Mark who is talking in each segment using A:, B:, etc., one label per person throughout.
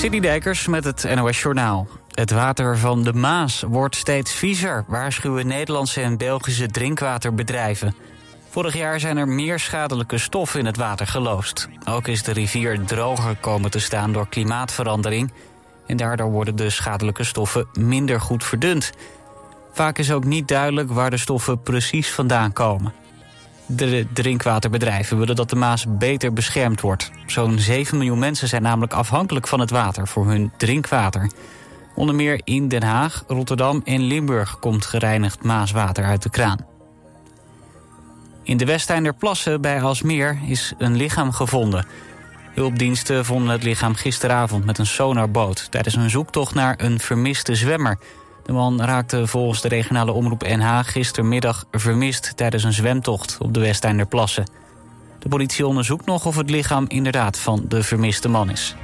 A: City Dijkers met het NOS Journaal. Het water van de Maas wordt steeds viezer, waarschuwen Nederlandse en Belgische drinkwaterbedrijven. Vorig jaar zijn er meer schadelijke stoffen in het water geloosd. Ook is de rivier droger komen te staan door klimaatverandering... en daardoor worden de schadelijke stoffen minder goed verdund. Vaak is ook niet duidelijk waar de stoffen precies vandaan komen. De drinkwaterbedrijven willen dat de Maas beter beschermd wordt. Zo'n 7 miljoen mensen zijn namelijk afhankelijk van het water voor hun drinkwater. Onder meer in Den Haag, Rotterdam en Limburg komt gereinigd maaswater uit de kraan. In de Westeinderplassen bij Alsmeer is een lichaam gevonden. Hulpdiensten vonden het lichaam gisteravond met een sonarboot... tijdens een zoektocht naar een vermiste zwemmer... De man raakte volgens de regionale omroep NH gistermiddag vermist tijdens een zwemtocht op de Westeinderplassen. De politie onderzoekt nog of het lichaam inderdaad van de vermiste man is.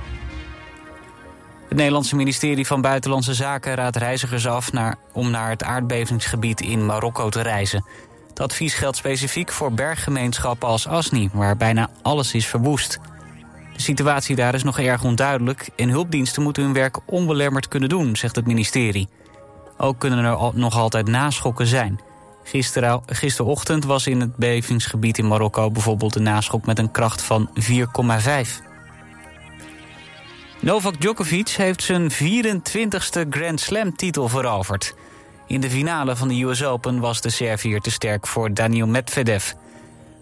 A: Het Nederlandse ministerie van Buitenlandse Zaken raadt reizigers af naar, om naar het aardbevingsgebied in Marokko te reizen. Het advies geldt specifiek voor berggemeenschappen als Asni, waar bijna alles is verwoest. De situatie daar is nog erg onduidelijk en hulpdiensten moeten hun werk onbelemmerd kunnen doen, zegt het ministerie. Ook kunnen er nog altijd naschokken zijn. Gisteren, gisterochtend was in het bevingsgebied in Marokko bijvoorbeeld een naschok met een kracht van 4,5. Novak Djokovic heeft zijn 24ste Grand Slam titel veroverd. In de finale van de US Open was de Servier te sterk voor Daniel Medvedev.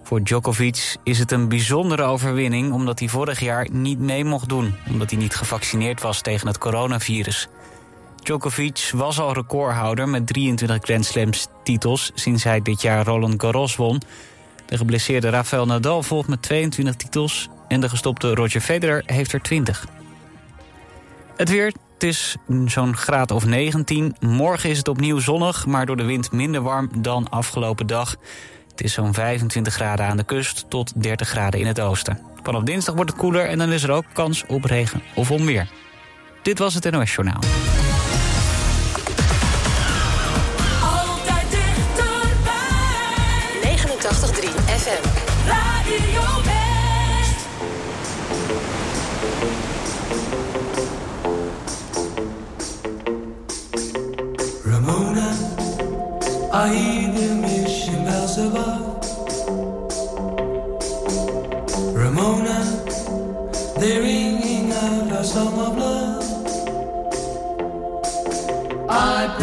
A: Voor Djokovic is het een bijzondere overwinning omdat hij vorig jaar niet mee mocht doen... omdat hij niet gevaccineerd was tegen het coronavirus. Djokovic was al recordhouder met 23 Grand Slams titels... sinds hij dit jaar Roland Garros won. De geblesseerde Rafael Nadal volgt met 22 titels... en de gestopte Roger Federer heeft er 20. Het weer, het is zo'n graad of 19. Morgen is het opnieuw zonnig, maar door de wind minder warm dan afgelopen dag. Het is zo'n 25 graden aan de kust tot 30 graden in het oosten. Vanaf dinsdag wordt het koeler en dan is er ook kans op regen of onweer. Dit was het NOS Journaal.
B: I hear the mission bells above. Ramona, they're ringing out a song of love. I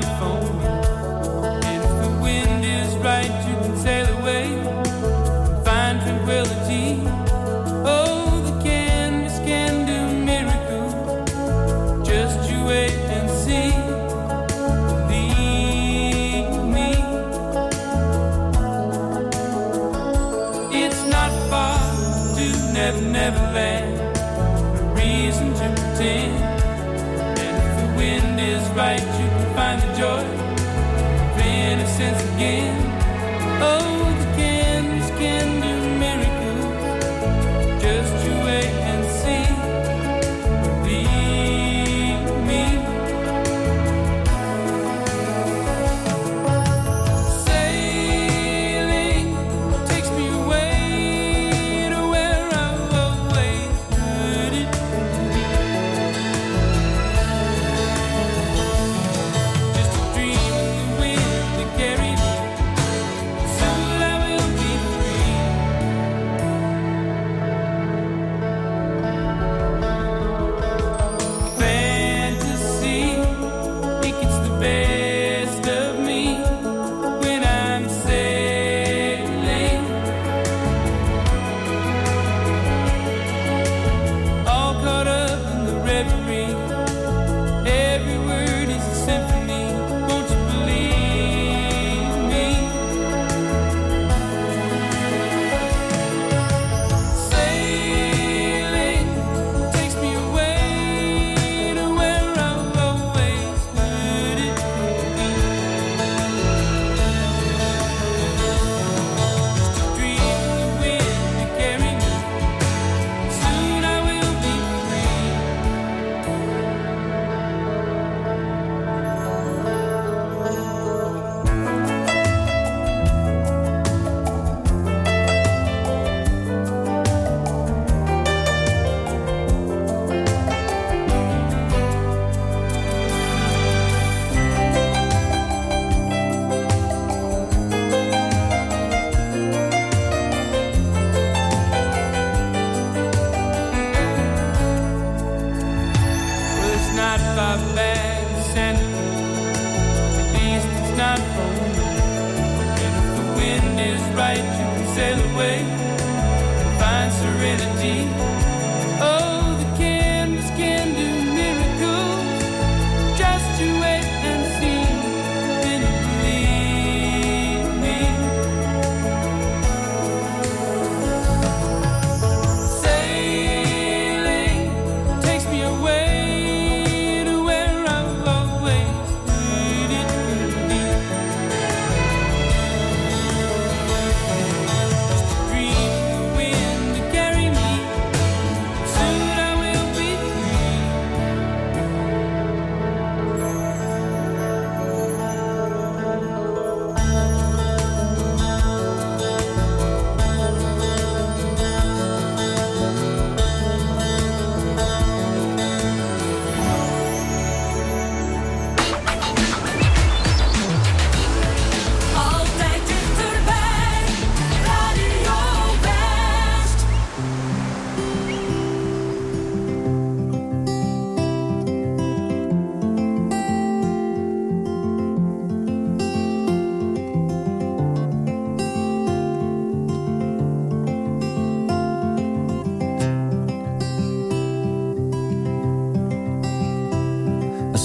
B: And
C: if the wind is right, you can sail away and find tranquility. Oh, the canvas can do miracles. Just you wait and see. Believe me. It's not far to Never Never Land. A reason to pretend. And if the wind is right, again.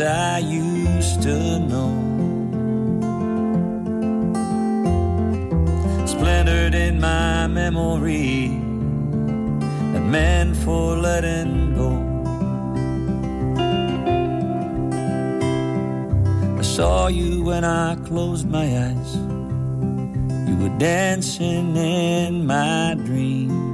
D: I used to know. Splintered in my memory, that meant for letting go. I saw you when I closed my eyes. You were dancing in my dream.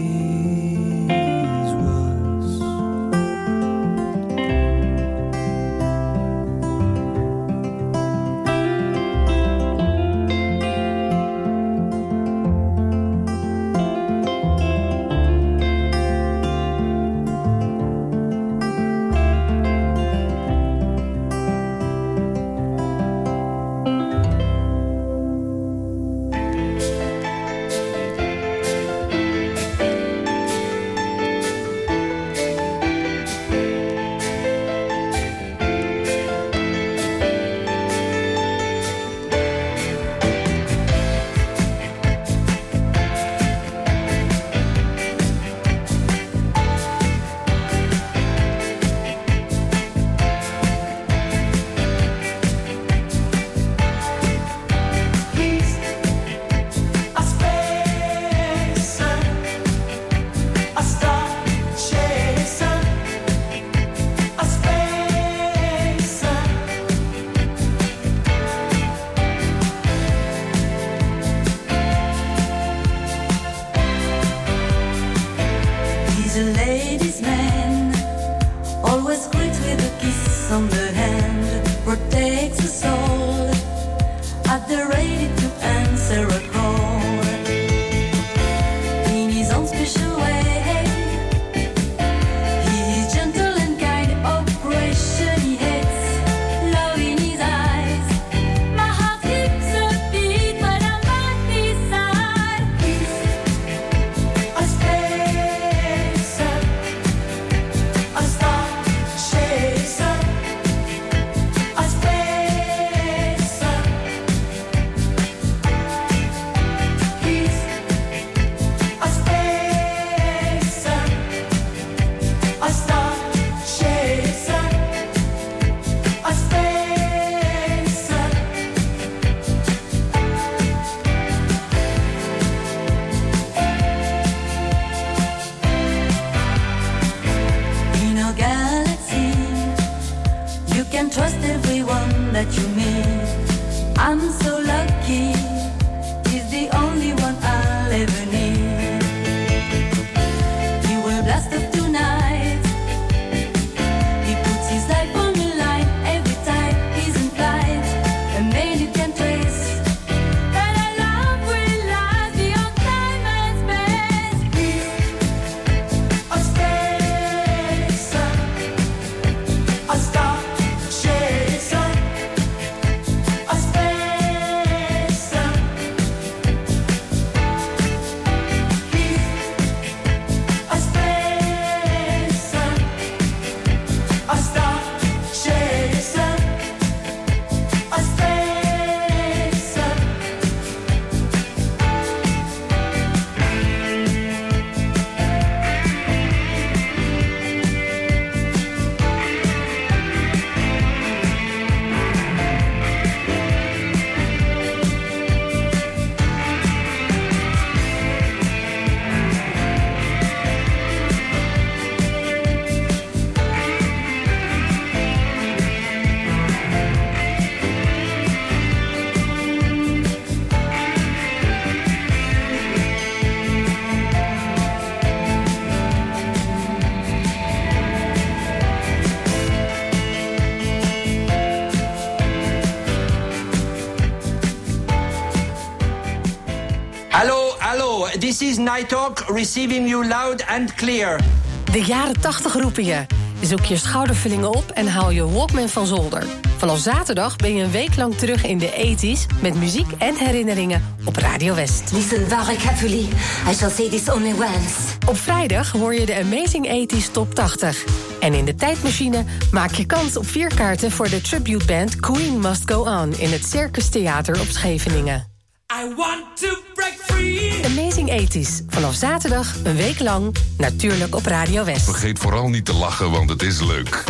E: Nighthawk receiving you loud and clear.
F: De jaren 80 roepen je. Zoek je schoudervullingen op en haal je Walkman van zolder. Vanaf zaterdag ben je een week lang terug in de 80s met muziek en herinneringen op Radio West.
G: Listen very carefully. I shall say this only once.
F: Op vrijdag hoor je de Amazing 80s Top 80. En in de tijdmachine maak je kans op vier kaarten voor de tribute band Queen Must Go On in het Circus Theater op Scheveningen.
H: I want to
F: 80s. Vanaf zaterdag een week lang, natuurlijk op Radio West.
I: Vergeet vooral niet te lachen, want het is leuk.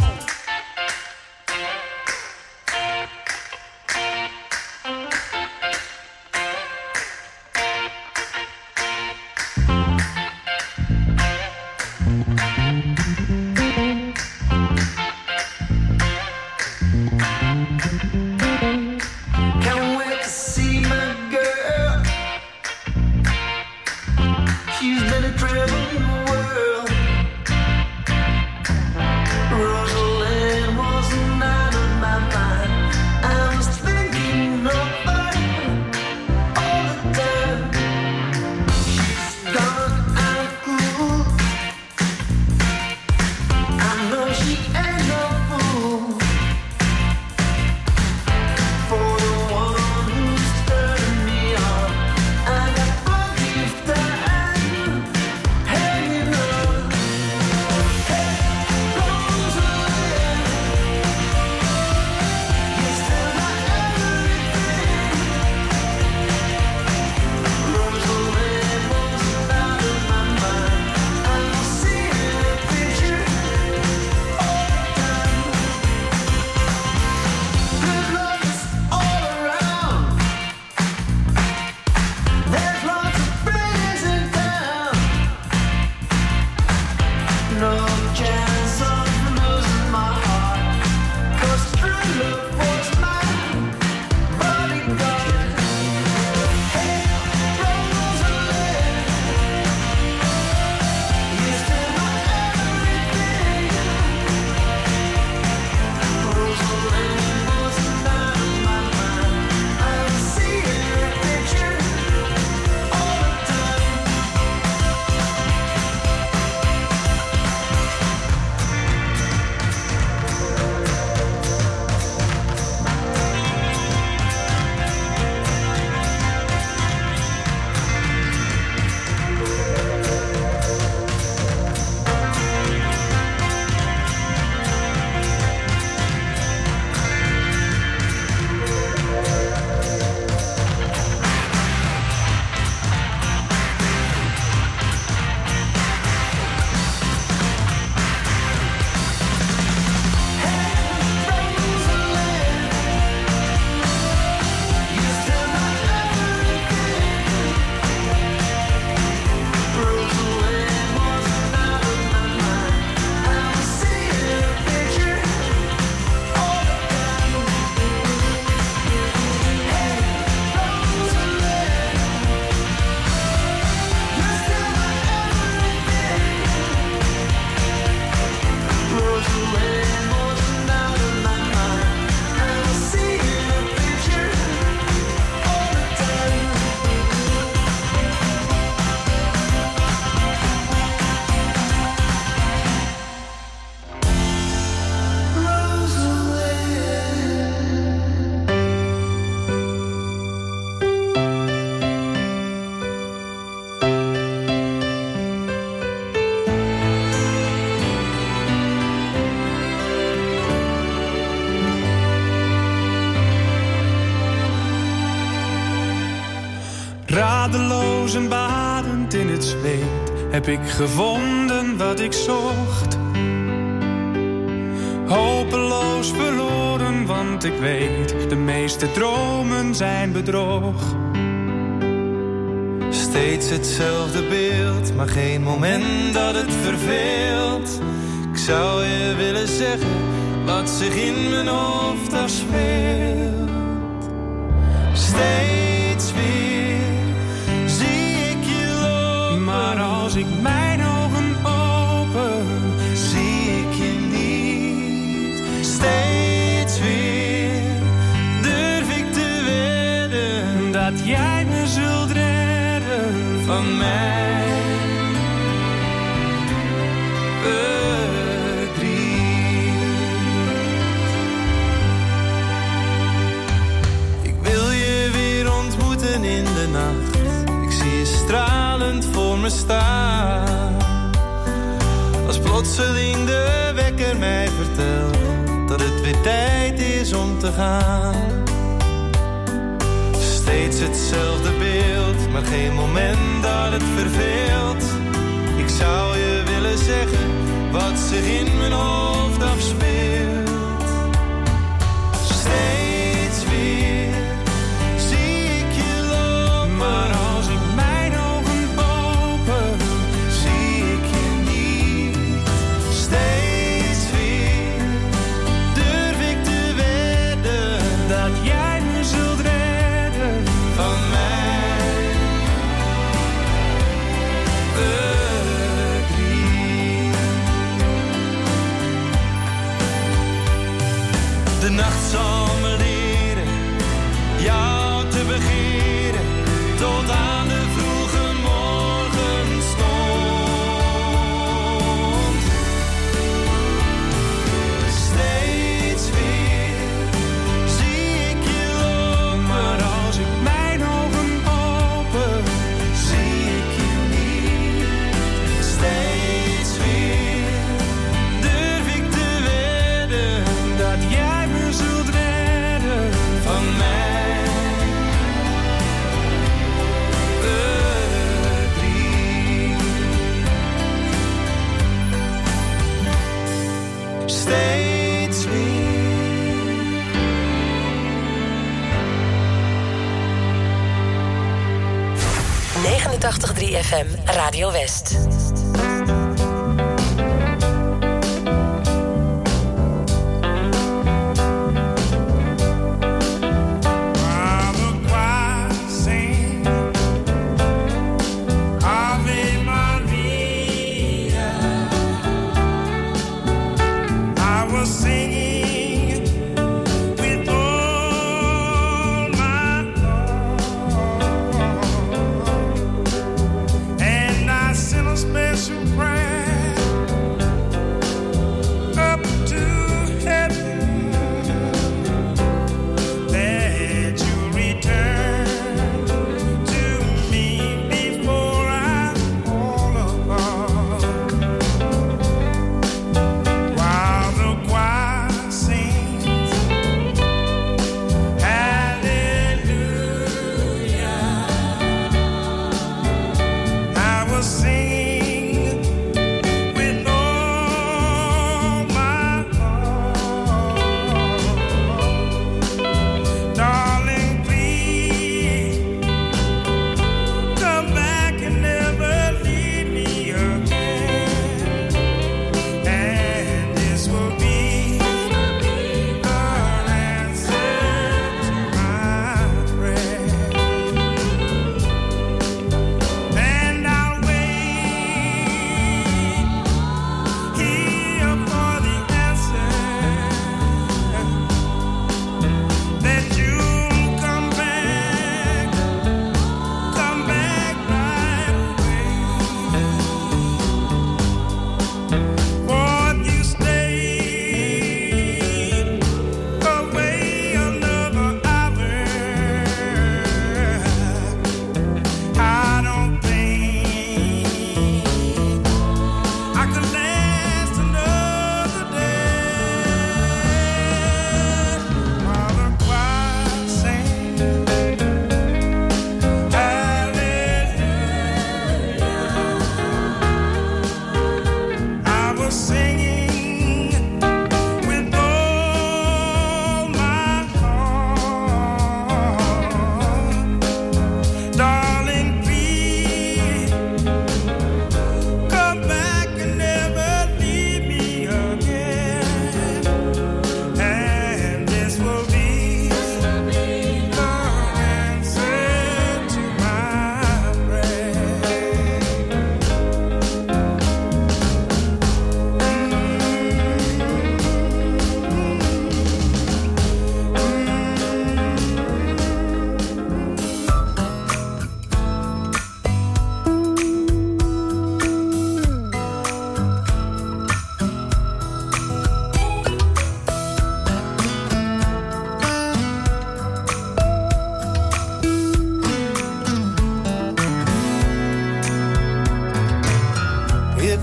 H: Badend in het zweet heb ik gevonden wat ik zocht. Hopeloos verloren, want ik weet, de meeste dromen zijn bedrog.
J: Steeds hetzelfde beeld, maar geen moment dat het verveelt. Ik zou je willen zeggen wat zich in mijn hoofd afspeelt. Steeds
H: Als
J: plotseling de wekker mij vertelt dat het weer tijd is om te gaan. Steeds hetzelfde beeld, maar geen moment dat het verveelt. Ik zou je willen zeggen wat zich in mijn hoofd afspeelt.
K: Radio West.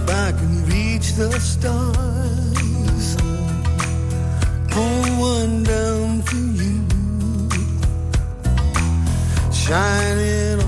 I: If I can reach the stars, pull one down for you, shining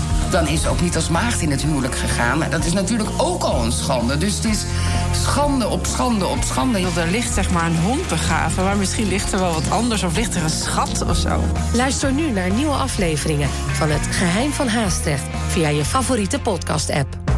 L: dan is ze ook niet als maagd in het huwelijk gegaan. Dat is natuurlijk ook al een schande. Dus het is schande op schande op schande.
M: Er ligt zeg maar een hond begraven, maar misschien ligt er wel wat anders of ligt er een schat of zo.
F: Luister nu naar nieuwe afleveringen van Het Geheim van Haastrecht via je favoriete podcast-app.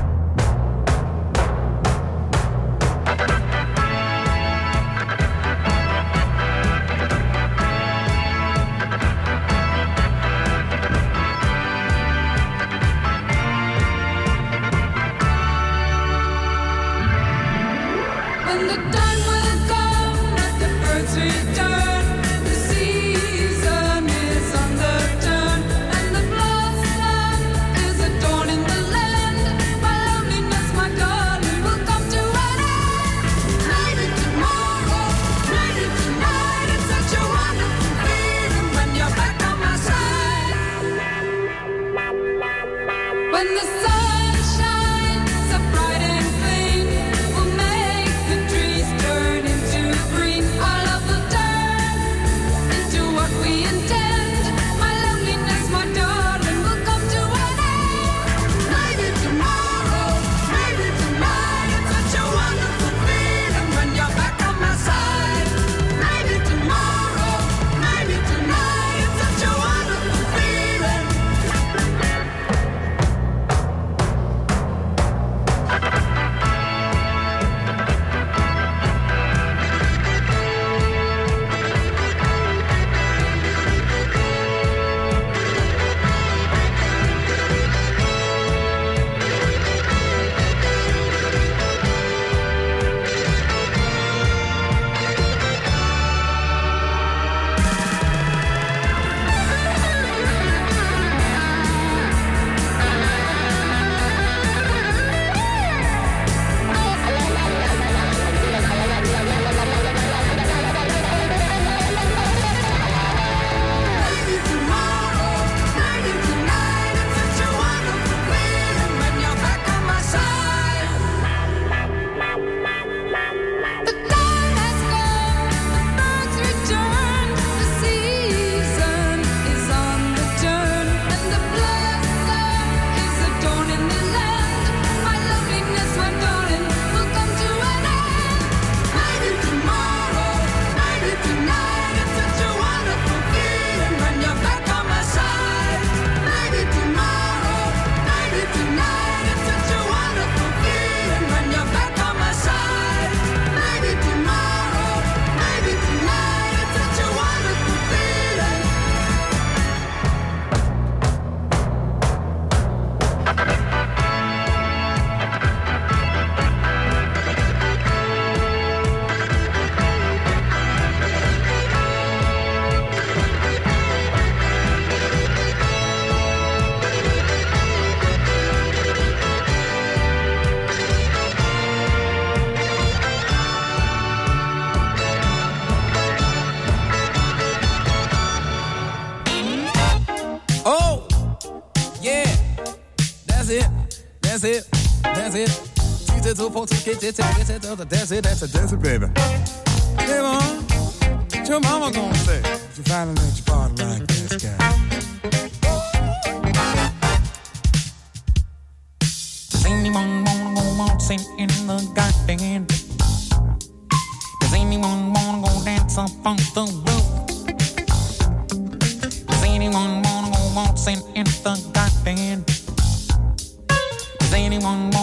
N: That's it. Teach it to folks to get it, get it, that's it, that's it, that's it, baby. Hey, mom, what your mama gonna say? If you finally let your body like this guy.
O: Does anyone wanna go waltzing in the garden? Does anyone wanna go dance up on the roof? Does anyone wanna go waltzing in the garden? Does anyone wanna go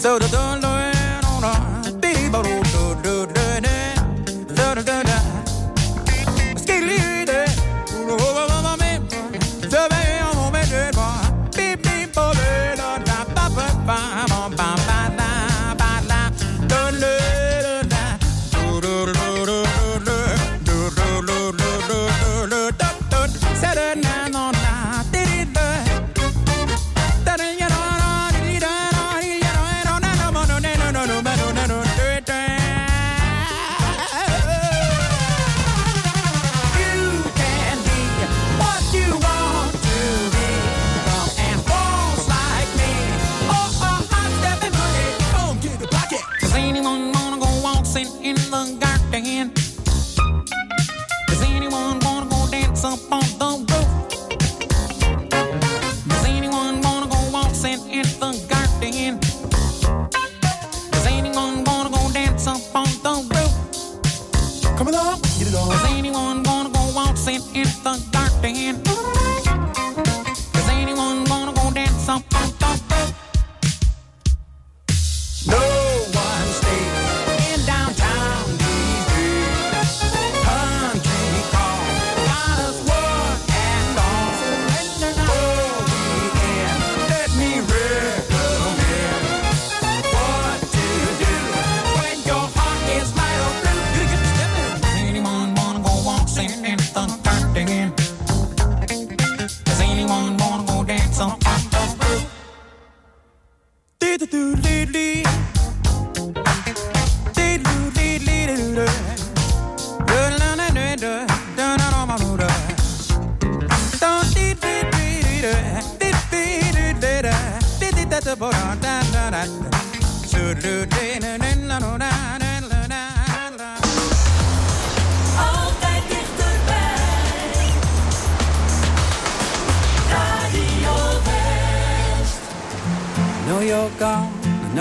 O: So
P: don't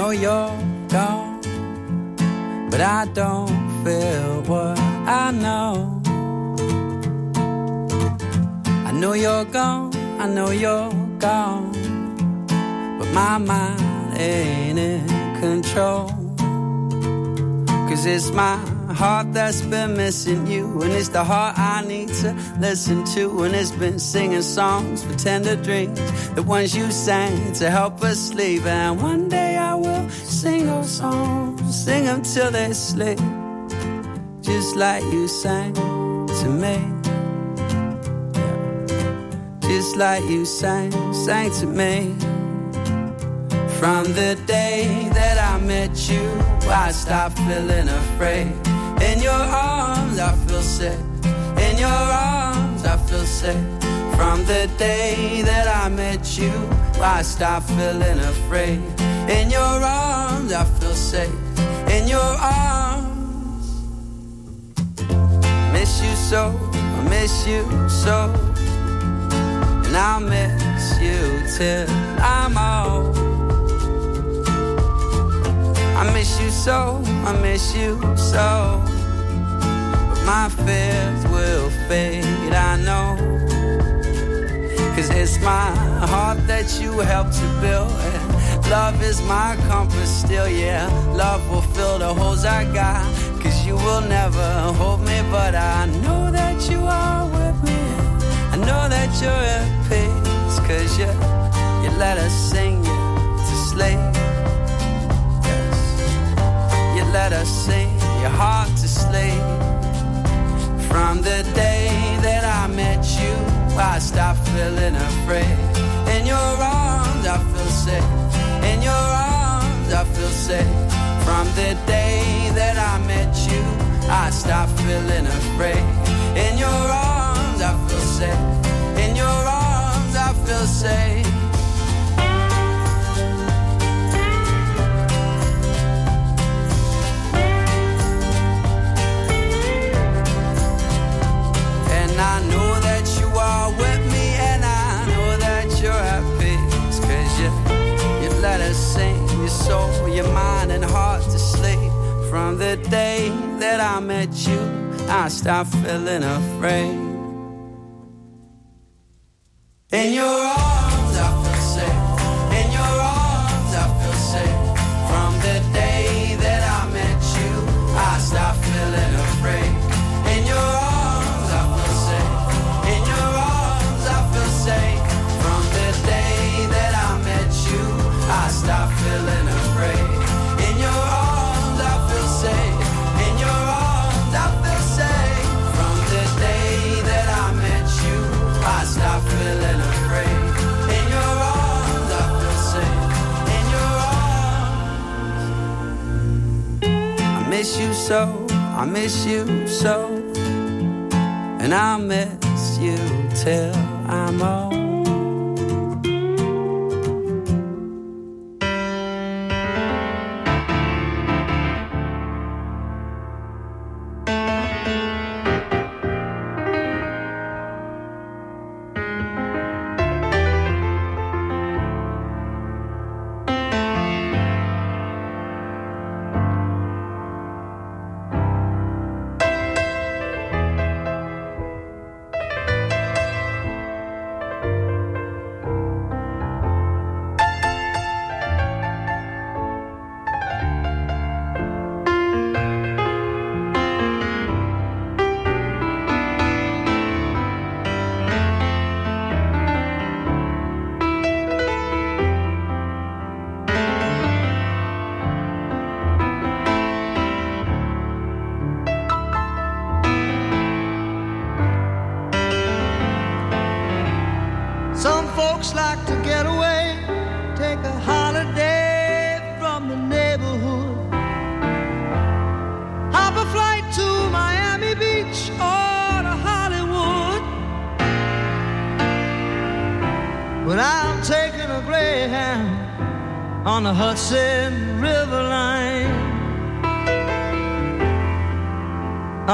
Q: know you're gone, but I don't feel what I know. I know you're gone, I know you're gone, but my mind ain't in control. Cause it's my heart that's been missing you, and it's the heart I need to listen to. And it's been singing songs for tender dreams, the ones you sang to help us sleep. And one day songs, sing them till they sleep, just like you sang to me. Just like you sang, sang to me. From the day that I met you, I stopped feeling afraid. In your arms, I feel safe. In your arms, I feel safe. From the day that I met you, I stopped feeling afraid. In your arms, I feel safe. In your arms, miss you so, I miss you so. And I'll miss you till I'm old. I miss you so, I miss you so. But my fears will fade, I know. Cause it's my heart that you helped to build. Is my compass still, yeah. Love will fill the holes I got. Cause you will never hold me, but I know that you are with me. I know that you're at peace. Cause you, you let us sing you to sleep. You let us sing your heart to sleep. From the day that I met you, I stopped feeling afraid. In your arms, I feel safe. In your arms, I feel safe. From the day that I met you, I stopped feeling afraid. In your arms, I feel safe. In your arms, I feel safe. And I know your soul, your mind, and heart to sleep. From the day that I met you, I stopped feeling afraid. In your arms, so. I miss you so. And I'll miss you till I'm old.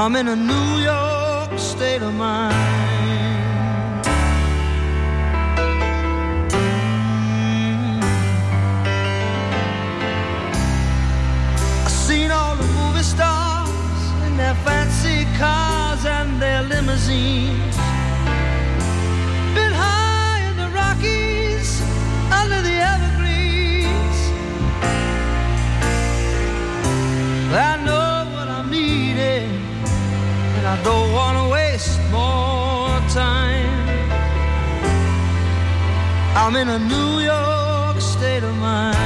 R: I'm I'm in a New York state of mind.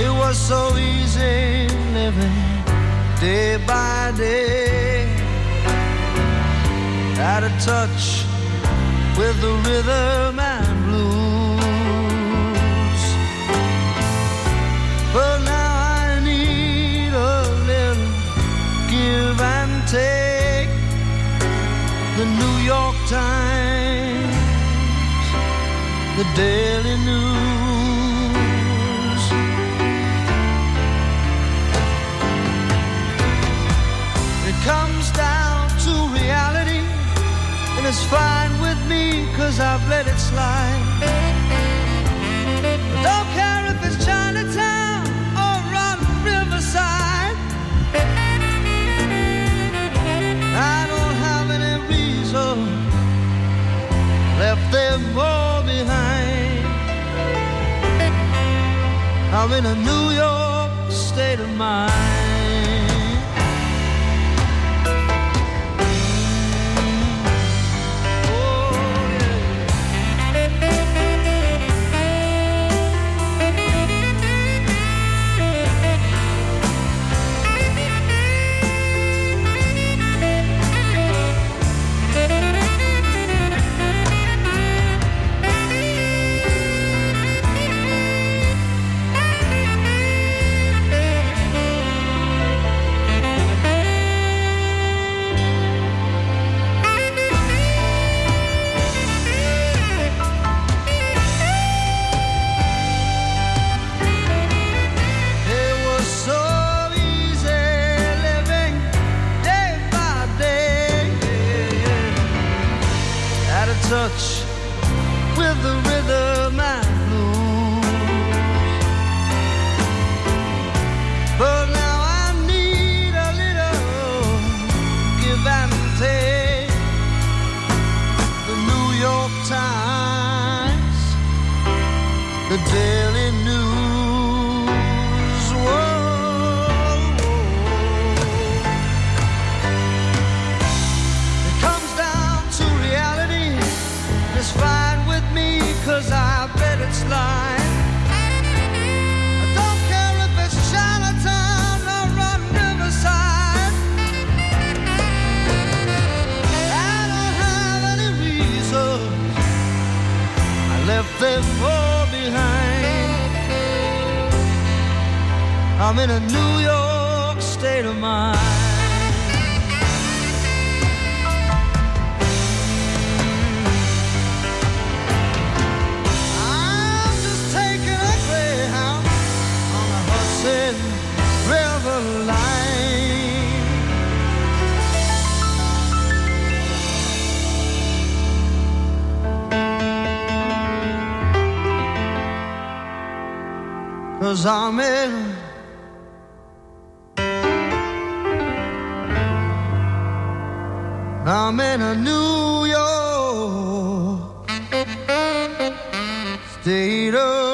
R: It was so easy living day by day. Out of touch with the rhythm times the daily news. It comes down to reality, and it's fine with me, cause I've let it slide. Them all behind. I'm in a New York state of mind. I'm in I'm in a New York state of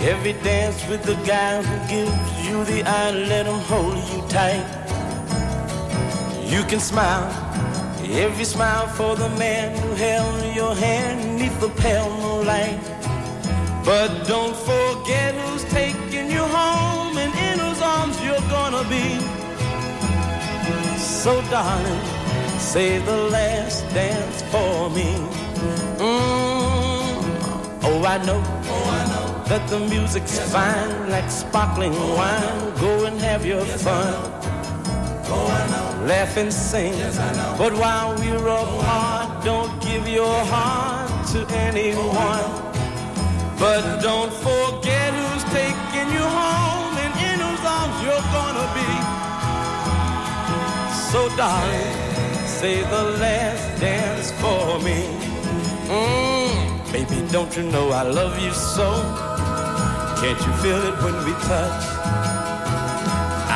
S: every dance with the guy who gives you the eye, let him hold you tight. You can smile every smile for the man who held your hand neath the pale moonlight. But don't forget who's taking you home and in whose arms you're gonna be. So darling, save the last dance for me. Mm. Oh, I know. Oh, I know that the music's fine, like sparkling wine. Go and have your fun. Laugh and sing. But while we're apart, don't give your heart to anyone. But don't forget who's taking you home and in whose arms you're gonna be. So, darling, say the last dance for me. Mm, baby, don't you know I love you so? Can't you feel it when we touch?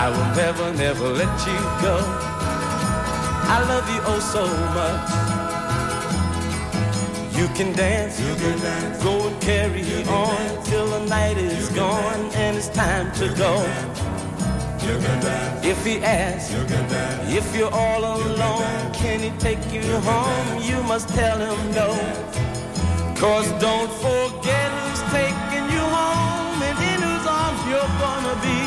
S: I will never, never let you go. I love you oh so much. You can dance, you can dance. go and carry on till the night is gone and it's time to go. If he asks you if you're all alone, can he take you home? You must tell him no. Cause don't forget who's taking be.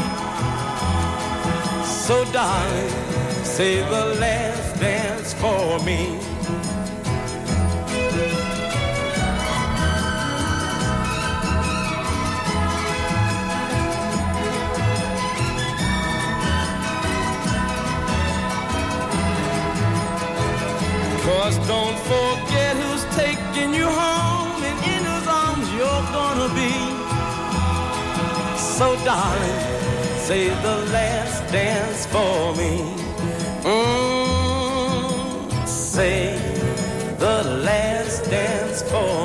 S: So darling, say the last dance for me. Cause don't forget who's taking you home and in whose arms you're gonna be. So darling, say the last dance for me. Mm, say the last dance for me.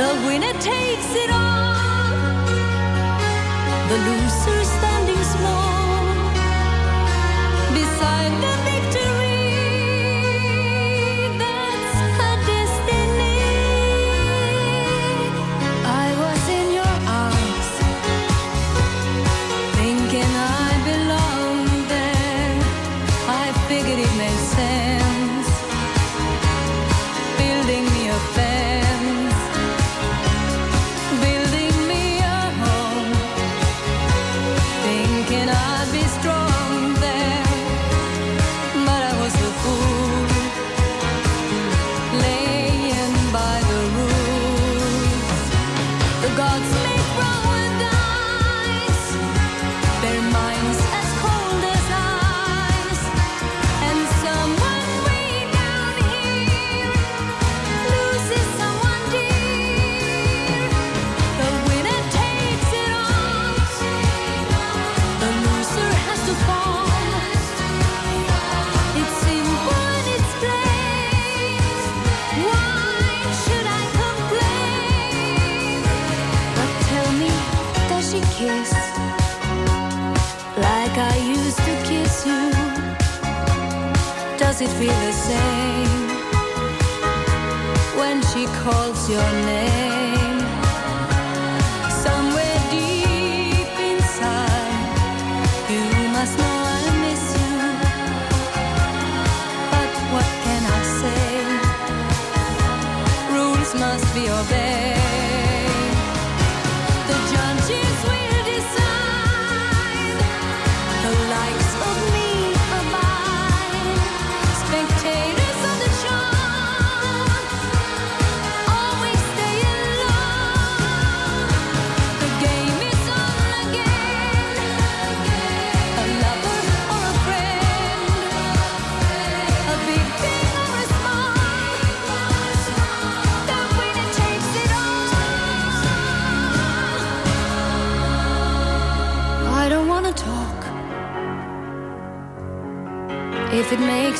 T: The winner takes it all, the loser It feel the same? when she calls your name.